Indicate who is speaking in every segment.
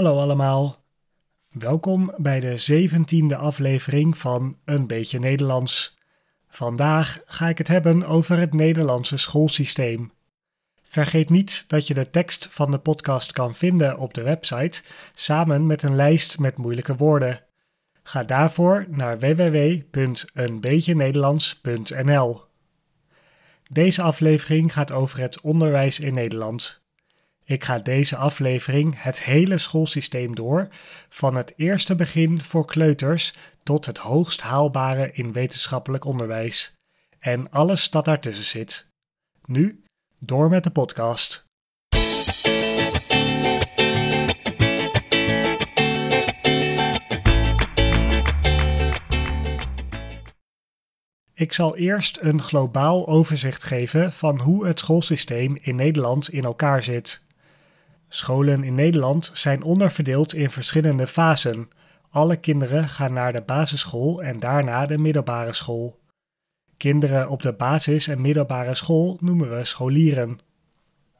Speaker 1: Hallo allemaal. Welkom bij de zeventiende aflevering van Een beetje Nederlands. Vandaag ga ik het hebben over het Nederlandse schoolsysteem. Vergeet niet dat je de tekst van de podcast kan vinden op de website samen met een lijst met moeilijke woorden. Ga daarvoor naar www.eenbeetjenederlands.nl. Deze aflevering gaat over het onderwijs in Nederland. Ik ga deze aflevering het hele schoolsysteem door, van het eerste begin voor kleuters tot het hoogst haalbare in wetenschappelijk onderwijs. En alles dat daartussen zit. Nu, door met de podcast. Ik zal eerst een globaal overzicht geven van hoe het schoolsysteem in Nederland in elkaar zit. Scholen in Nederland zijn onderverdeeld in verschillende fasen. Alle kinderen gaan naar de basisschool en daarna de middelbare school. Kinderen op de basis- en middelbare school noemen we scholieren.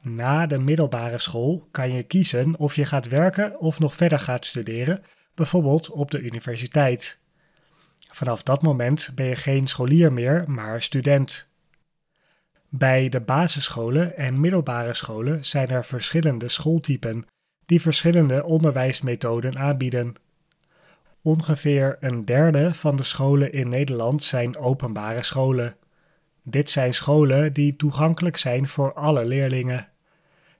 Speaker 1: Na de middelbare school kan je kiezen of je gaat werken of nog verder gaat studeren, bijvoorbeeld op de universiteit. Vanaf dat moment ben je geen scholier meer, maar student. Bij de basisscholen en middelbare scholen zijn er verschillende schooltypen die verschillende onderwijsmethoden aanbieden. Ongeveer een derde van de scholen in Nederland zijn openbare scholen. Dit zijn scholen die toegankelijk zijn voor alle leerlingen.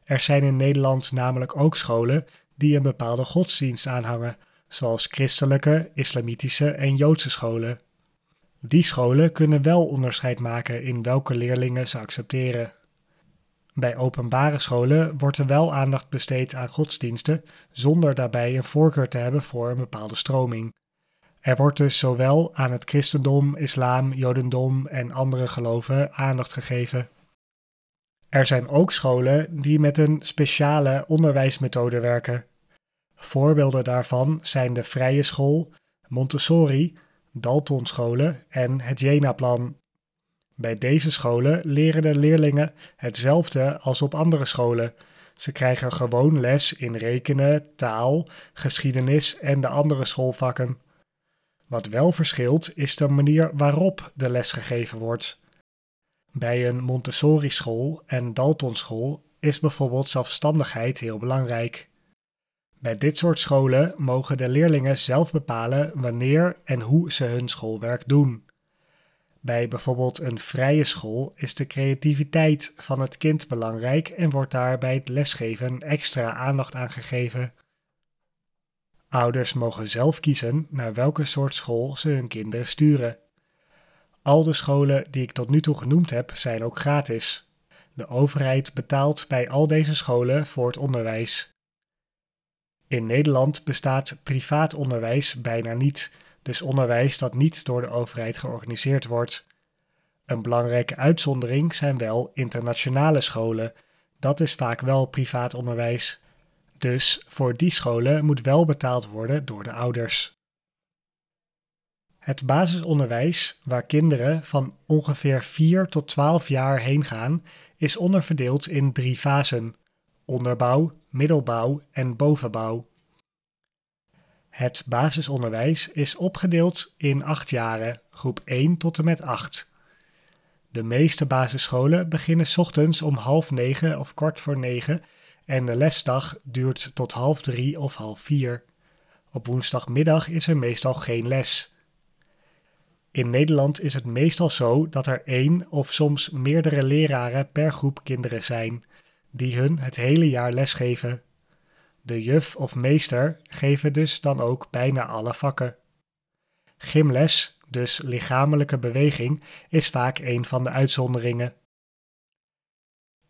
Speaker 1: Er zijn in Nederland namelijk ook scholen die een bepaalde godsdienst aanhangen, zoals christelijke, islamitische en joodse scholen. Die scholen kunnen wel onderscheid maken in welke leerlingen ze accepteren. Bij openbare scholen wordt er wel aandacht besteed aan godsdiensten, zonder daarbij een voorkeur te hebben voor een bepaalde stroming. Er wordt dus zowel aan het christendom, islam, jodendom en andere geloven aandacht gegeven. Er zijn ook scholen die met een speciale onderwijsmethode werken. Voorbeelden daarvan zijn de Vrije School, Montessori, Daltonscholen en het Jena-plan. Bij deze scholen leren de leerlingen hetzelfde als op andere scholen. Ze krijgen gewoon les in rekenen, taal, geschiedenis en de andere schoolvakken. Wat wel verschilt is de manier waarop de les gegeven wordt. Bij een Montessori-school en Daltonschool is bijvoorbeeld zelfstandigheid heel belangrijk. Bij dit soort scholen mogen de leerlingen zelf bepalen wanneer en hoe ze hun schoolwerk doen. Bij bijvoorbeeld een vrije school is de creativiteit van het kind belangrijk en wordt daar bij het lesgeven extra aandacht aan gegeven. Ouders mogen zelf kiezen naar welke soort school ze hun kinderen sturen. Al de scholen die ik tot nu toe genoemd heb zijn ook gratis. De overheid betaalt bij al deze scholen voor het onderwijs. In Nederland bestaat privaat onderwijs bijna niet, dus onderwijs dat niet door de overheid georganiseerd wordt. Een belangrijke uitzondering zijn wel internationale scholen. Dat is vaak wel privaat onderwijs. Dus voor die scholen moet wel betaald worden door de ouders. Het basisonderwijs, waar kinderen van ongeveer 4 tot 12 jaar heen gaan, is onderverdeeld in drie fasen: onderbouw, middelbouw en bovenbouw. Het basisonderwijs is opgedeeld in acht jaren, groep 1 tot en met 8. De meeste basisscholen beginnen ochtends om half negen of kwart voor negen en de lesdag duurt tot half drie of half vier. Op woensdagmiddag is er meestal geen les. In Nederland is het meestal zo dat er één of soms meerdere leraren per groep kinderen zijn, die hun het hele jaar lesgeven. De juf of meester geven dus dan ook bijna alle vakken. Gymles, dus lichamelijke beweging, is vaak een van de uitzonderingen.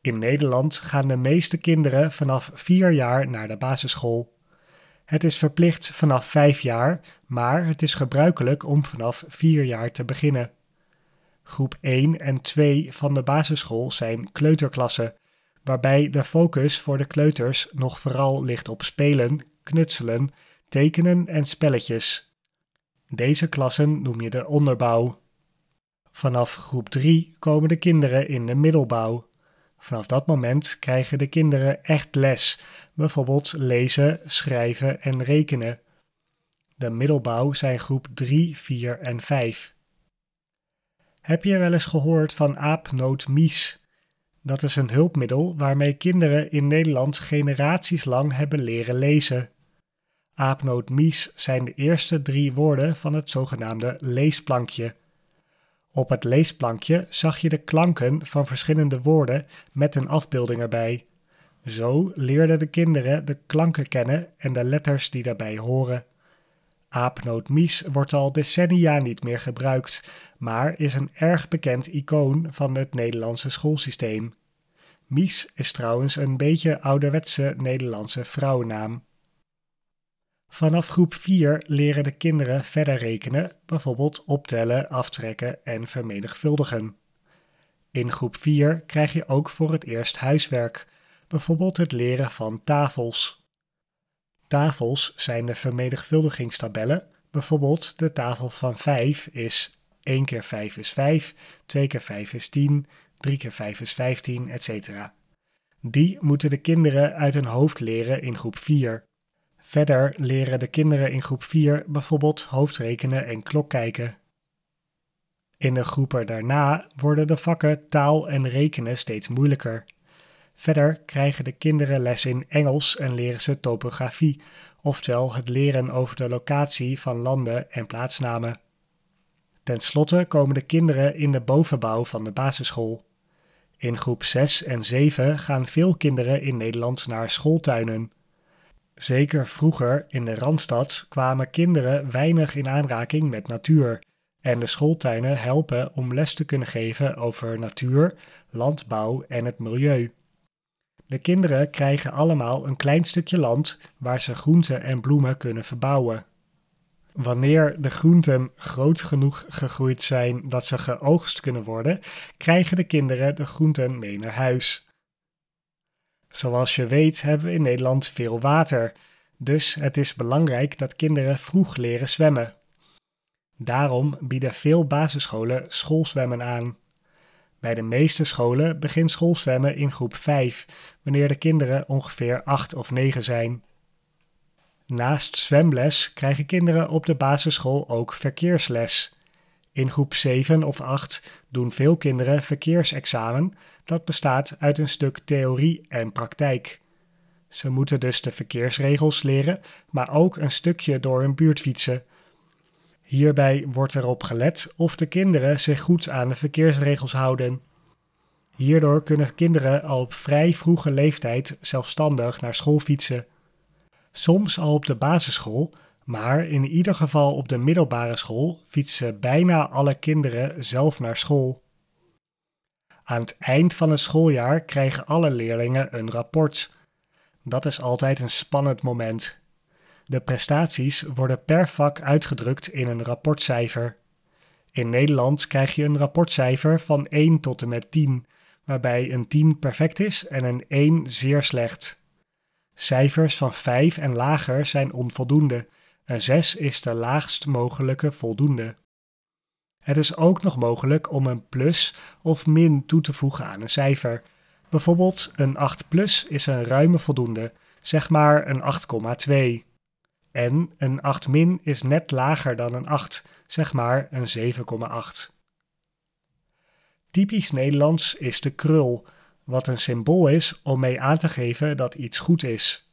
Speaker 1: In Nederland gaan de meeste kinderen vanaf 4 jaar naar de basisschool. Het is verplicht vanaf 5 jaar, maar het is gebruikelijk om vanaf 4 jaar te beginnen. Groep 1 en 2 van de basisschool zijn kleuterklassen, waarbij de focus voor de kleuters nog vooral ligt op spelen, knutselen, tekenen en spelletjes. Deze klassen noem je de onderbouw. Vanaf groep 3 komen de kinderen in de middelbouw. Vanaf dat moment krijgen de kinderen echt les, bijvoorbeeld lezen, schrijven en rekenen. De middelbouw zijn groep 3, 4 en 5. Heb je wel eens gehoord van aapnootmies? Dat is een hulpmiddel waarmee kinderen in Nederland generaties lang hebben leren lezen. Aapnootmies zijn de eerste drie woorden van het zogenaamde leesplankje. Op het leesplankje zag je de klanken van verschillende woorden met een afbeelding erbij. Zo leerden de kinderen de klanken kennen en de letters die daarbij horen. Aapnootmies wordt al decennia niet meer gebruikt, maar is een erg bekend icoon van het Nederlandse schoolsysteem. Mies is trouwens een beetje ouderwetse Nederlandse vrouwennaam. Vanaf groep 4 leren de kinderen verder rekenen, bijvoorbeeld optellen, aftrekken en vermenigvuldigen. In groep 4 krijg je ook voor het eerst huiswerk, bijvoorbeeld het leren van tafels. Tafels zijn de vermenigvuldigingstabellen, bijvoorbeeld de tafel van 5 is 1 keer 5 is 5, 2 keer 5 is 10, 3 keer 5 is 15, etc. Die moeten de kinderen uit hun hoofd leren in groep 4. Verder leren de kinderen in groep 4 bijvoorbeeld hoofdrekenen en klokkijken. In de groepen daarna worden de vakken taal en rekenen steeds moeilijker. Verder krijgen de kinderen les in Engels en leren ze topografie, oftewel het leren over de locatie van landen en plaatsnamen. Ten slotte komen de kinderen in de bovenbouw van de basisschool. In groep 6 en 7 gaan veel kinderen in Nederland naar schooltuinen. Zeker vroeger in de Randstad kwamen kinderen weinig in aanraking met natuur en de schooltuinen helpen om les te kunnen geven over natuur, landbouw en het milieu. De kinderen krijgen allemaal een klein stukje land waar ze groenten en bloemen kunnen verbouwen. Wanneer de groenten groot genoeg gegroeid zijn dat ze geoogst kunnen worden, krijgen de kinderen de groenten mee naar huis. Zoals je weet hebben we in Nederland veel water, dus het is belangrijk dat kinderen vroeg leren zwemmen. Daarom bieden veel basisscholen schoolzwemmen aan. Bij de meeste scholen begint schoolzwemmen in groep 5, wanneer de kinderen ongeveer 8 of 9 zijn. Naast zwemles krijgen kinderen op de basisschool ook verkeersles. In groep 7 of 8 doen veel kinderen verkeersexamen, dat bestaat uit een stuk theorie en praktijk. Ze moeten dus de verkeersregels leren, maar ook een stukje door hun buurt fietsen. Hierbij wordt erop gelet of de kinderen zich goed aan de verkeersregels houden. Hierdoor kunnen kinderen al op vrij vroege leeftijd zelfstandig naar school fietsen. Soms al op de basisschool, maar in ieder geval op de middelbare school fietsen bijna alle kinderen zelf naar school. Aan het eind van het schooljaar krijgen alle leerlingen een rapport. Dat is altijd een spannend moment. De prestaties worden per vak uitgedrukt in een rapportcijfer. In Nederland krijg je een rapportcijfer van 1 tot en met 10, waarbij een 10 perfect is en een 1 zeer slecht. Cijfers van 5 en lager zijn onvoldoende. Een 6 is de laagst mogelijke voldoende. Het is ook nog mogelijk om een plus of min toe te voegen aan een cijfer. Bijvoorbeeld een 8 plus is een ruime voldoende, zeg maar een 8,2. En een 8 min is net lager dan een 8, zeg maar een 7,8. Typisch Nederlands is de krul, wat een symbool is om mee aan te geven dat iets goed is.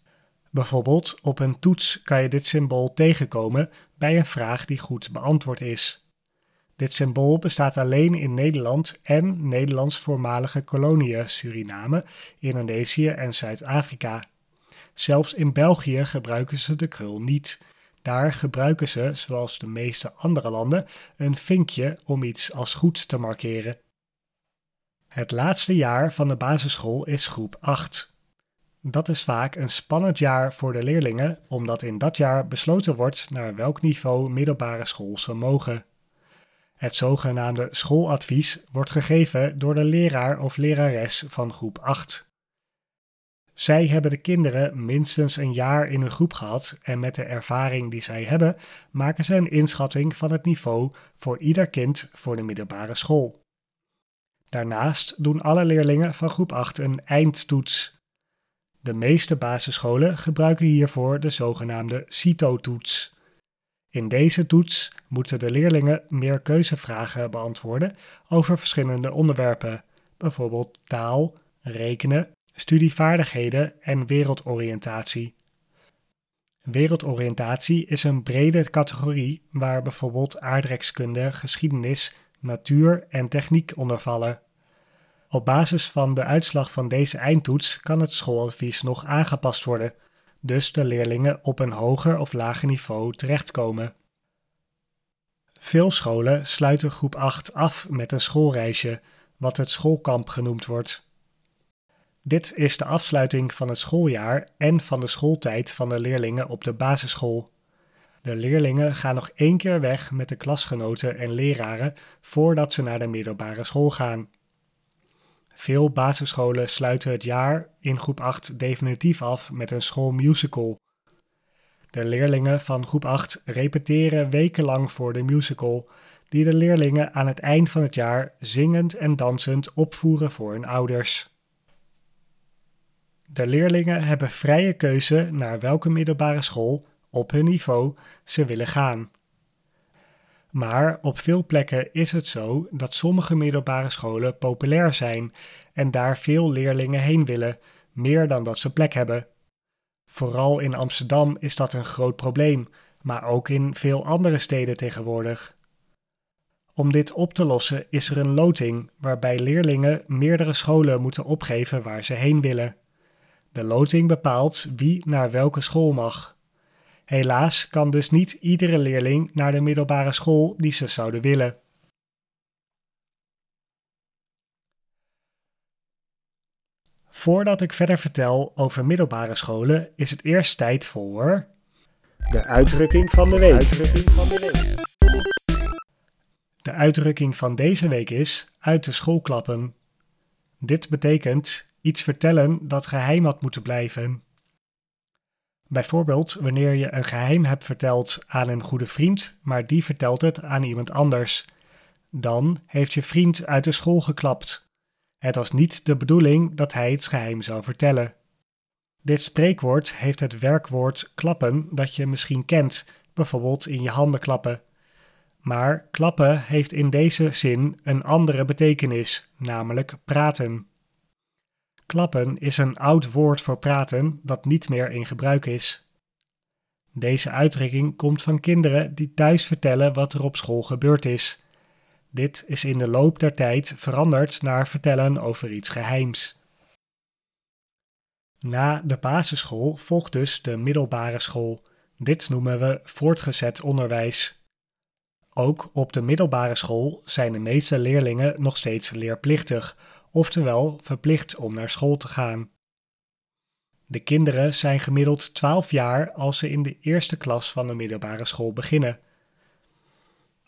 Speaker 1: Bijvoorbeeld op een toets kan je dit symbool tegenkomen bij een vraag die goed beantwoord is. Dit symbool bestaat alleen in Nederland en Nederlands voormalige koloniën Suriname, Indonesië en Zuid-Afrika. Zelfs in België gebruiken ze de krul niet. Daar gebruiken ze, zoals de meeste andere landen, een vinkje om iets als goed te markeren. Het laatste jaar van de basisschool is groep 8. Dat is vaak een spannend jaar voor de leerlingen, omdat in dat jaar besloten wordt naar welk niveau middelbare school ze mogen. Het zogenaamde schooladvies wordt gegeven door de leraar of lerares van groep 8. Zij hebben de kinderen minstens een jaar in een groep gehad en met de ervaring die zij hebben maken ze een inschatting van het niveau voor ieder kind voor de middelbare school. Daarnaast doen alle leerlingen van groep 8 een eindtoets. De meeste basisscholen gebruiken hiervoor de zogenaamde CITO-toets. In deze toets moeten de leerlingen meer keuzevragen beantwoorden over verschillende onderwerpen, bijvoorbeeld taal, rekenen, studievaardigheden en wereldoriëntatie. Wereldoriëntatie is een brede categorie waar bijvoorbeeld aardrijkskunde, geschiedenis, natuur en techniek onder vallen. Op basis van de uitslag van deze eindtoets kan het schooladvies nog aangepast worden, dus de leerlingen op een hoger of lager niveau terechtkomen. Veel scholen sluiten groep 8 af met een schoolreisje, wat het schoolkamp genoemd wordt. Dit is de afsluiting van het schooljaar en van de schooltijd van de leerlingen op de basisschool. De leerlingen gaan nog één keer weg met de klasgenoten en leraren voordat ze naar de middelbare school gaan. Veel basisscholen sluiten het jaar in groep 8 definitief af met een schoolmusical. De leerlingen van groep 8 repeteren wekenlang voor de musical, die de leerlingen aan het eind van het jaar zingend en dansend opvoeren voor hun ouders. De leerlingen hebben vrije keuze naar welke middelbare school op hun niveau ze willen gaan. Maar op veel plekken is het zo dat sommige middelbare scholen populair zijn en daar veel leerlingen heen willen, meer dan dat ze plek hebben. Vooral in Amsterdam is dat een groot probleem, maar ook in veel andere steden tegenwoordig. Om dit op te lossen is er een loting waarbij leerlingen meerdere scholen moeten opgeven waar ze heen willen. De loting bepaalt wie naar welke school mag. Helaas kan dus niet iedere leerling naar de middelbare school die ze zouden willen. Voordat ik verder vertel over middelbare scholen, is het eerst tijd voor. De uitdrukking van de week. De uitdrukking van deze week is uit de school klappen. Dit betekent iets vertellen dat geheim had moeten blijven. Bijvoorbeeld wanneer je een geheim hebt verteld aan een goede vriend, maar die vertelt het aan iemand anders. Dan heeft je vriend uit de school geklapt. Het was niet de bedoeling dat hij het geheim zou vertellen. Dit spreekwoord heeft het werkwoord klappen dat je misschien kent, bijvoorbeeld in je handen klappen. Maar klappen heeft in deze zin een andere betekenis, namelijk praten. Klappen is een oud woord voor praten dat niet meer in gebruik is. Deze uitdrukking komt van kinderen die thuis vertellen wat er op school gebeurd is. Dit is in de loop der tijd veranderd naar vertellen over iets geheims. Na de basisschool volgt dus de middelbare school. Dit noemen we voortgezet onderwijs. Ook op de middelbare school zijn de meeste leerlingen nog steeds leerplichtig, oftewel verplicht om naar school te gaan. De kinderen zijn gemiddeld 12 jaar als ze in de eerste klas van de middelbare school beginnen.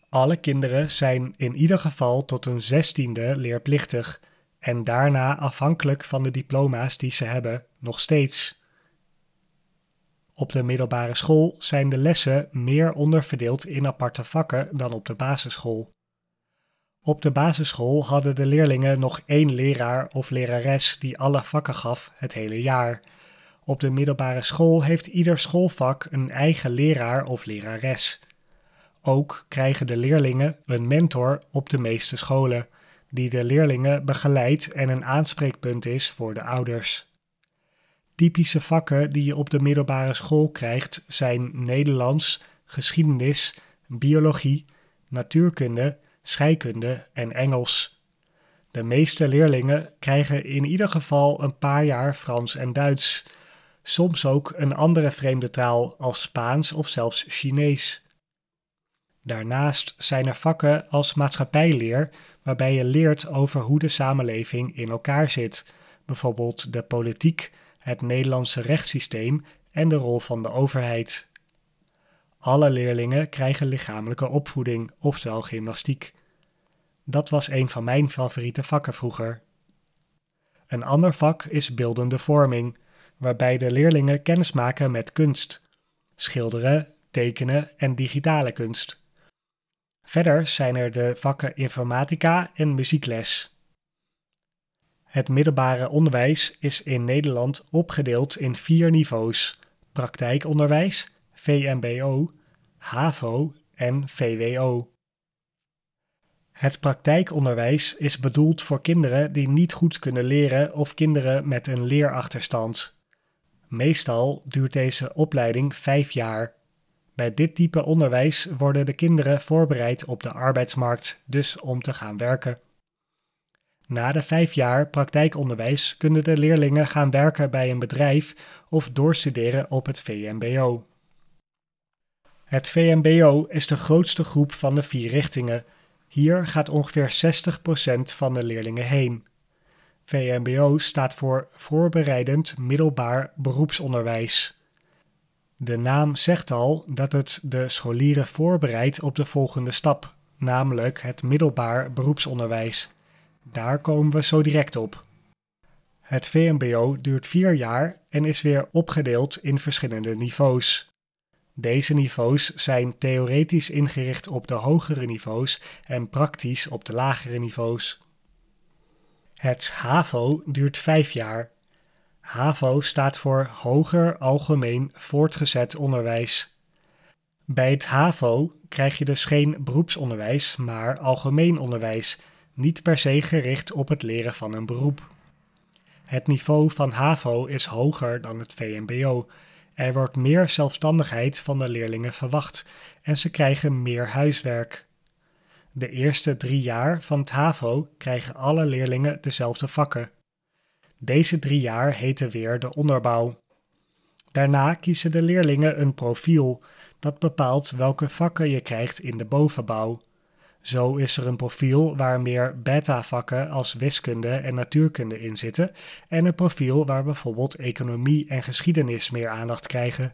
Speaker 1: Alle kinderen zijn in ieder geval tot een zestiende leerplichtig en daarna afhankelijk van de diploma's die ze hebben nog steeds. Op de middelbare school zijn de lessen meer onderverdeeld in aparte vakken dan op de basisschool. Op de basisschool hadden de leerlingen nog één leraar of lerares die alle vakken gaf het hele jaar. Op de middelbare school heeft ieder schoolvak een eigen leraar of lerares. Ook krijgen de leerlingen een mentor op de meeste scholen, die de leerlingen begeleidt en een aanspreekpunt is voor de ouders. Typische vakken die je op de middelbare school krijgt zijn Nederlands, geschiedenis, biologie, natuurkunde, scheikunde en Engels. De meeste leerlingen krijgen in ieder geval een paar jaar Frans en Duits, soms ook een andere vreemde taal als Spaans of zelfs Chinees. Daarnaast zijn er vakken als maatschappijleer, waarbij je leert over hoe de samenleving in elkaar zit, bijvoorbeeld de politiek, het Nederlandse rechtssysteem en de rol van de overheid. Alle leerlingen krijgen lichamelijke opvoeding, oftewel gymnastiek. Dat was een van mijn favoriete vakken vroeger. Een ander vak is beeldende vorming, waarbij de leerlingen kennis maken met kunst, schilderen, tekenen en digitale kunst. Verder zijn er de vakken informatica en muziekles. Het middelbare onderwijs is in Nederland opgedeeld in vier niveaus: praktijkonderwijs, VMBO, HAVO en VWO. Het praktijkonderwijs is bedoeld voor kinderen die niet goed kunnen leren of kinderen met een leerachterstand. Meestal duurt deze opleiding vijf jaar. Bij dit type onderwijs worden de kinderen voorbereid op de arbeidsmarkt, dus om te gaan werken. Na de vijf jaar praktijkonderwijs kunnen de leerlingen gaan werken bij een bedrijf of doorstuderen op het VMBO. Het VMBO is de grootste groep van de vier richtingen. Hier gaat ongeveer 60% van de leerlingen heen. VMBO staat voor Voorbereidend Middelbaar Beroepsonderwijs. De naam zegt al dat het de scholieren voorbereidt op de volgende stap, namelijk het middelbaar beroepsonderwijs. Daar komen we zo direct op. Het VMBO duurt vier jaar en is weer opgedeeld in verschillende niveaus. Deze niveaus zijn theoretisch ingericht op de hogere niveaus en praktisch op de lagere niveaus. Het HAVO duurt vijf jaar. HAVO staat voor Hoger Algemeen Voortgezet Onderwijs. Bij het HAVO krijg je dus geen beroepsonderwijs, maar algemeen onderwijs, niet per se gericht op het leren van een beroep. Het niveau van HAVO is hoger dan het VMBO. Er wordt meer zelfstandigheid van de leerlingen verwacht en ze krijgen meer huiswerk. De eerste drie jaar van het HAVO krijgen alle leerlingen dezelfde vakken. Deze drie jaar heten weer de onderbouw. Daarna kiezen de leerlingen een profiel dat bepaalt welke vakken je krijgt in de bovenbouw. Zo is er een profiel waar meer beta-vakken als wiskunde en natuurkunde in zitten en een profiel waar bijvoorbeeld economie en geschiedenis meer aandacht krijgen.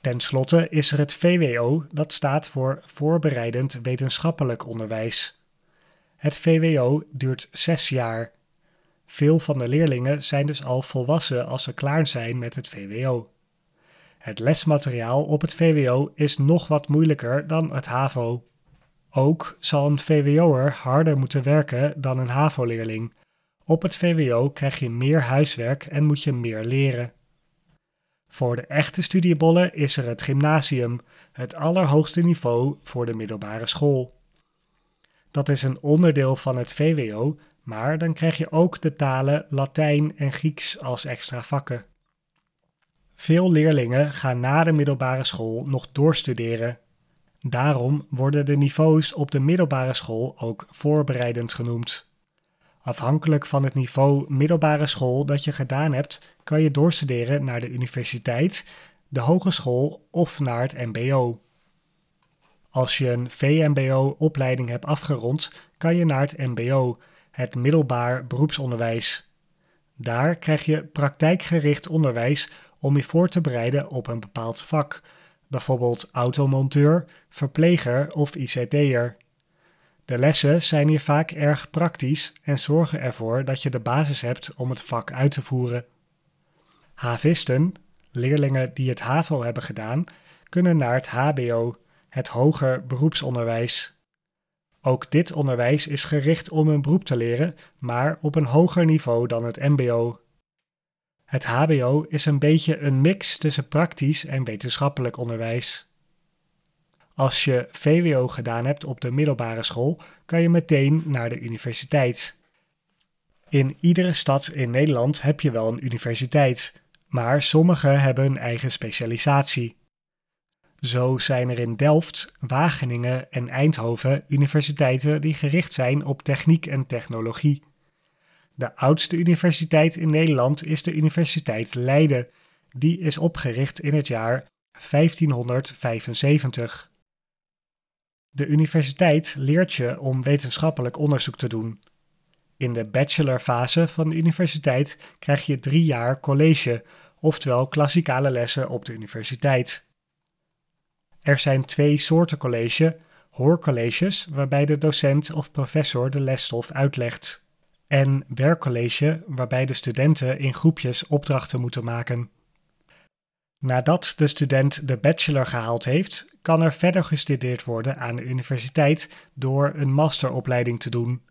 Speaker 1: Ten slotte is er het VWO, dat staat voor Voorbereidend Wetenschappelijk Onderwijs. Het VWO duurt zes jaar. Veel van de leerlingen zijn dus al volwassen als ze klaar zijn met het VWO. Het lesmateriaal op het VWO is nog wat moeilijker dan het HAVO. Ook zal een VWO'er harder moeten werken dan een HAVO-leerling. Op het VWO krijg je meer huiswerk en moet je meer leren. Voor de echte studiebollen is er het gymnasium, het allerhoogste niveau voor de middelbare school. Dat is een onderdeel van het VWO, maar dan krijg je ook de talen Latijn en Grieks als extra vakken. Veel leerlingen gaan na de middelbare school nog doorstuderen. Daarom worden de niveaus op de middelbare school ook voorbereidend genoemd. Afhankelijk van het niveau middelbare school dat je gedaan hebt, kan je doorstuderen naar de universiteit, de hogeschool of naar het MBO. Als je een VMBO-opleiding hebt afgerond, kan je naar het MBO, het middelbaar beroepsonderwijs. Daar krijg je praktijkgericht onderwijs om je voor te bereiden op een bepaald vak, bijvoorbeeld automonteur, verpleger of ICT'er. De lessen zijn hier vaak erg praktisch en zorgen ervoor dat je de basis hebt om het vak uit te voeren. Havisten, leerlingen die het HAVO hebben gedaan, kunnen naar het HBO, het hoger beroepsonderwijs. Ook dit onderwijs is gericht om een beroep te leren, maar op een hoger niveau dan het MBO. Het HBO is een beetje een mix tussen praktisch en wetenschappelijk onderwijs. Als je VWO gedaan hebt op de middelbare school, kan je meteen naar de universiteit. In iedere stad in Nederland heb je wel een universiteit, maar sommige hebben een eigen specialisatie. Zo zijn er in Delft, Wageningen en Eindhoven universiteiten die gericht zijn op techniek en technologie. De oudste universiteit in Nederland is de Universiteit Leiden. Die is opgericht in het jaar 1575. De universiteit leert je om wetenschappelijk onderzoek te doen. In de bachelorfase van de universiteit krijg je drie jaar college, oftewel klassikale lessen op de universiteit. Er zijn twee soorten college: hoorcolleges, waarbij de docent of professor de lesstof uitlegt, en werkcollege, waarbij de studenten in groepjes opdrachten moeten maken. Nadat de student de bachelor gehaald heeft, kan er verder gestudeerd worden aan de universiteit door een masteropleiding te doen.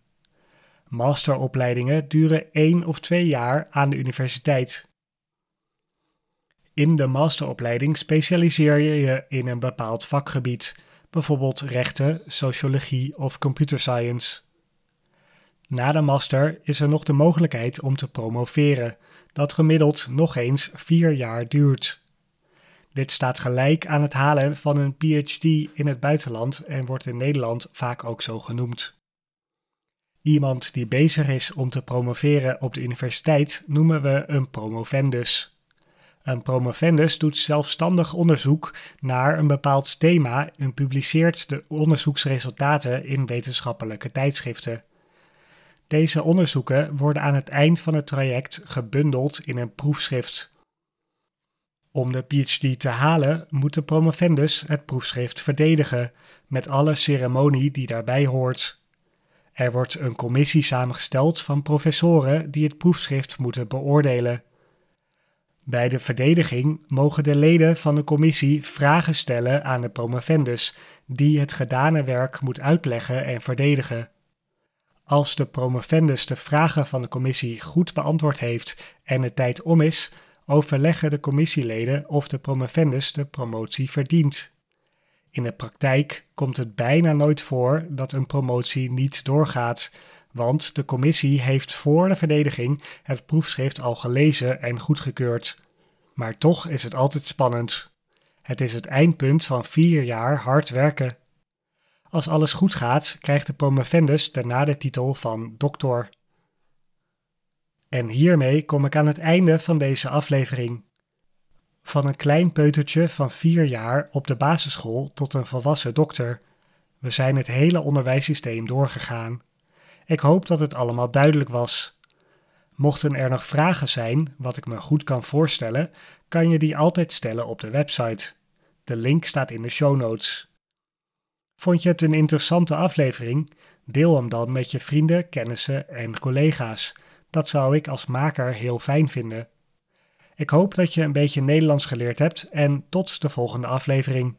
Speaker 1: Masteropleidingen duren één of twee jaar aan de universiteit. In de masteropleiding specialiseer je je in een bepaald vakgebied, bijvoorbeeld rechten, sociologie of computer science. Na de master is er nog de mogelijkheid om te promoveren, dat gemiddeld nog eens vier jaar duurt. Dit staat gelijk aan het halen van een PhD in het buitenland en wordt in Nederland vaak ook zo genoemd. Iemand die bezig is om te promoveren op de universiteit noemen we een promovendus. Een promovendus doet zelfstandig onderzoek naar een bepaald thema en publiceert de onderzoeksresultaten in wetenschappelijke tijdschriften. Deze onderzoeken worden aan het eind van het traject gebundeld in een proefschrift. Om de PhD te halen moet de promovendus het proefschrift verdedigen, met alle ceremonie die daarbij hoort. Er wordt een commissie samengesteld van professoren die het proefschrift moeten beoordelen. Bij de verdediging mogen de leden van de commissie vragen stellen aan de promovendus, die het gedane werk moet uitleggen en verdedigen. Als de promovendus de vragen van de commissie goed beantwoord heeft en de tijd om is, overleggen de commissieleden of de promovendus de promotie verdient. In de praktijk komt het bijna nooit voor dat een promotie niet doorgaat, want de commissie heeft voor de verdediging het proefschrift al gelezen en goedgekeurd. Maar toch is het altijd spannend. Het is het eindpunt van vier jaar hard werken. Als alles goed gaat, krijgt de promovendus daarna de titel van doctor. En hiermee kom ik aan het einde van deze aflevering. Van een klein peutertje van vier jaar op de basisschool tot een volwassen dokter. We zijn het hele onderwijssysteem doorgegaan. Ik hoop dat het allemaal duidelijk was. Mochten er nog vragen zijn, wat ik me goed kan voorstellen, kan je die altijd stellen op de website. De link staat in de show notes. Vond je het een interessante aflevering? Deel hem dan met je vrienden, kennissen en collega's. Dat zou ik als maker heel fijn vinden. Ik hoop dat je een beetje Nederlands geleerd hebt en tot de volgende aflevering.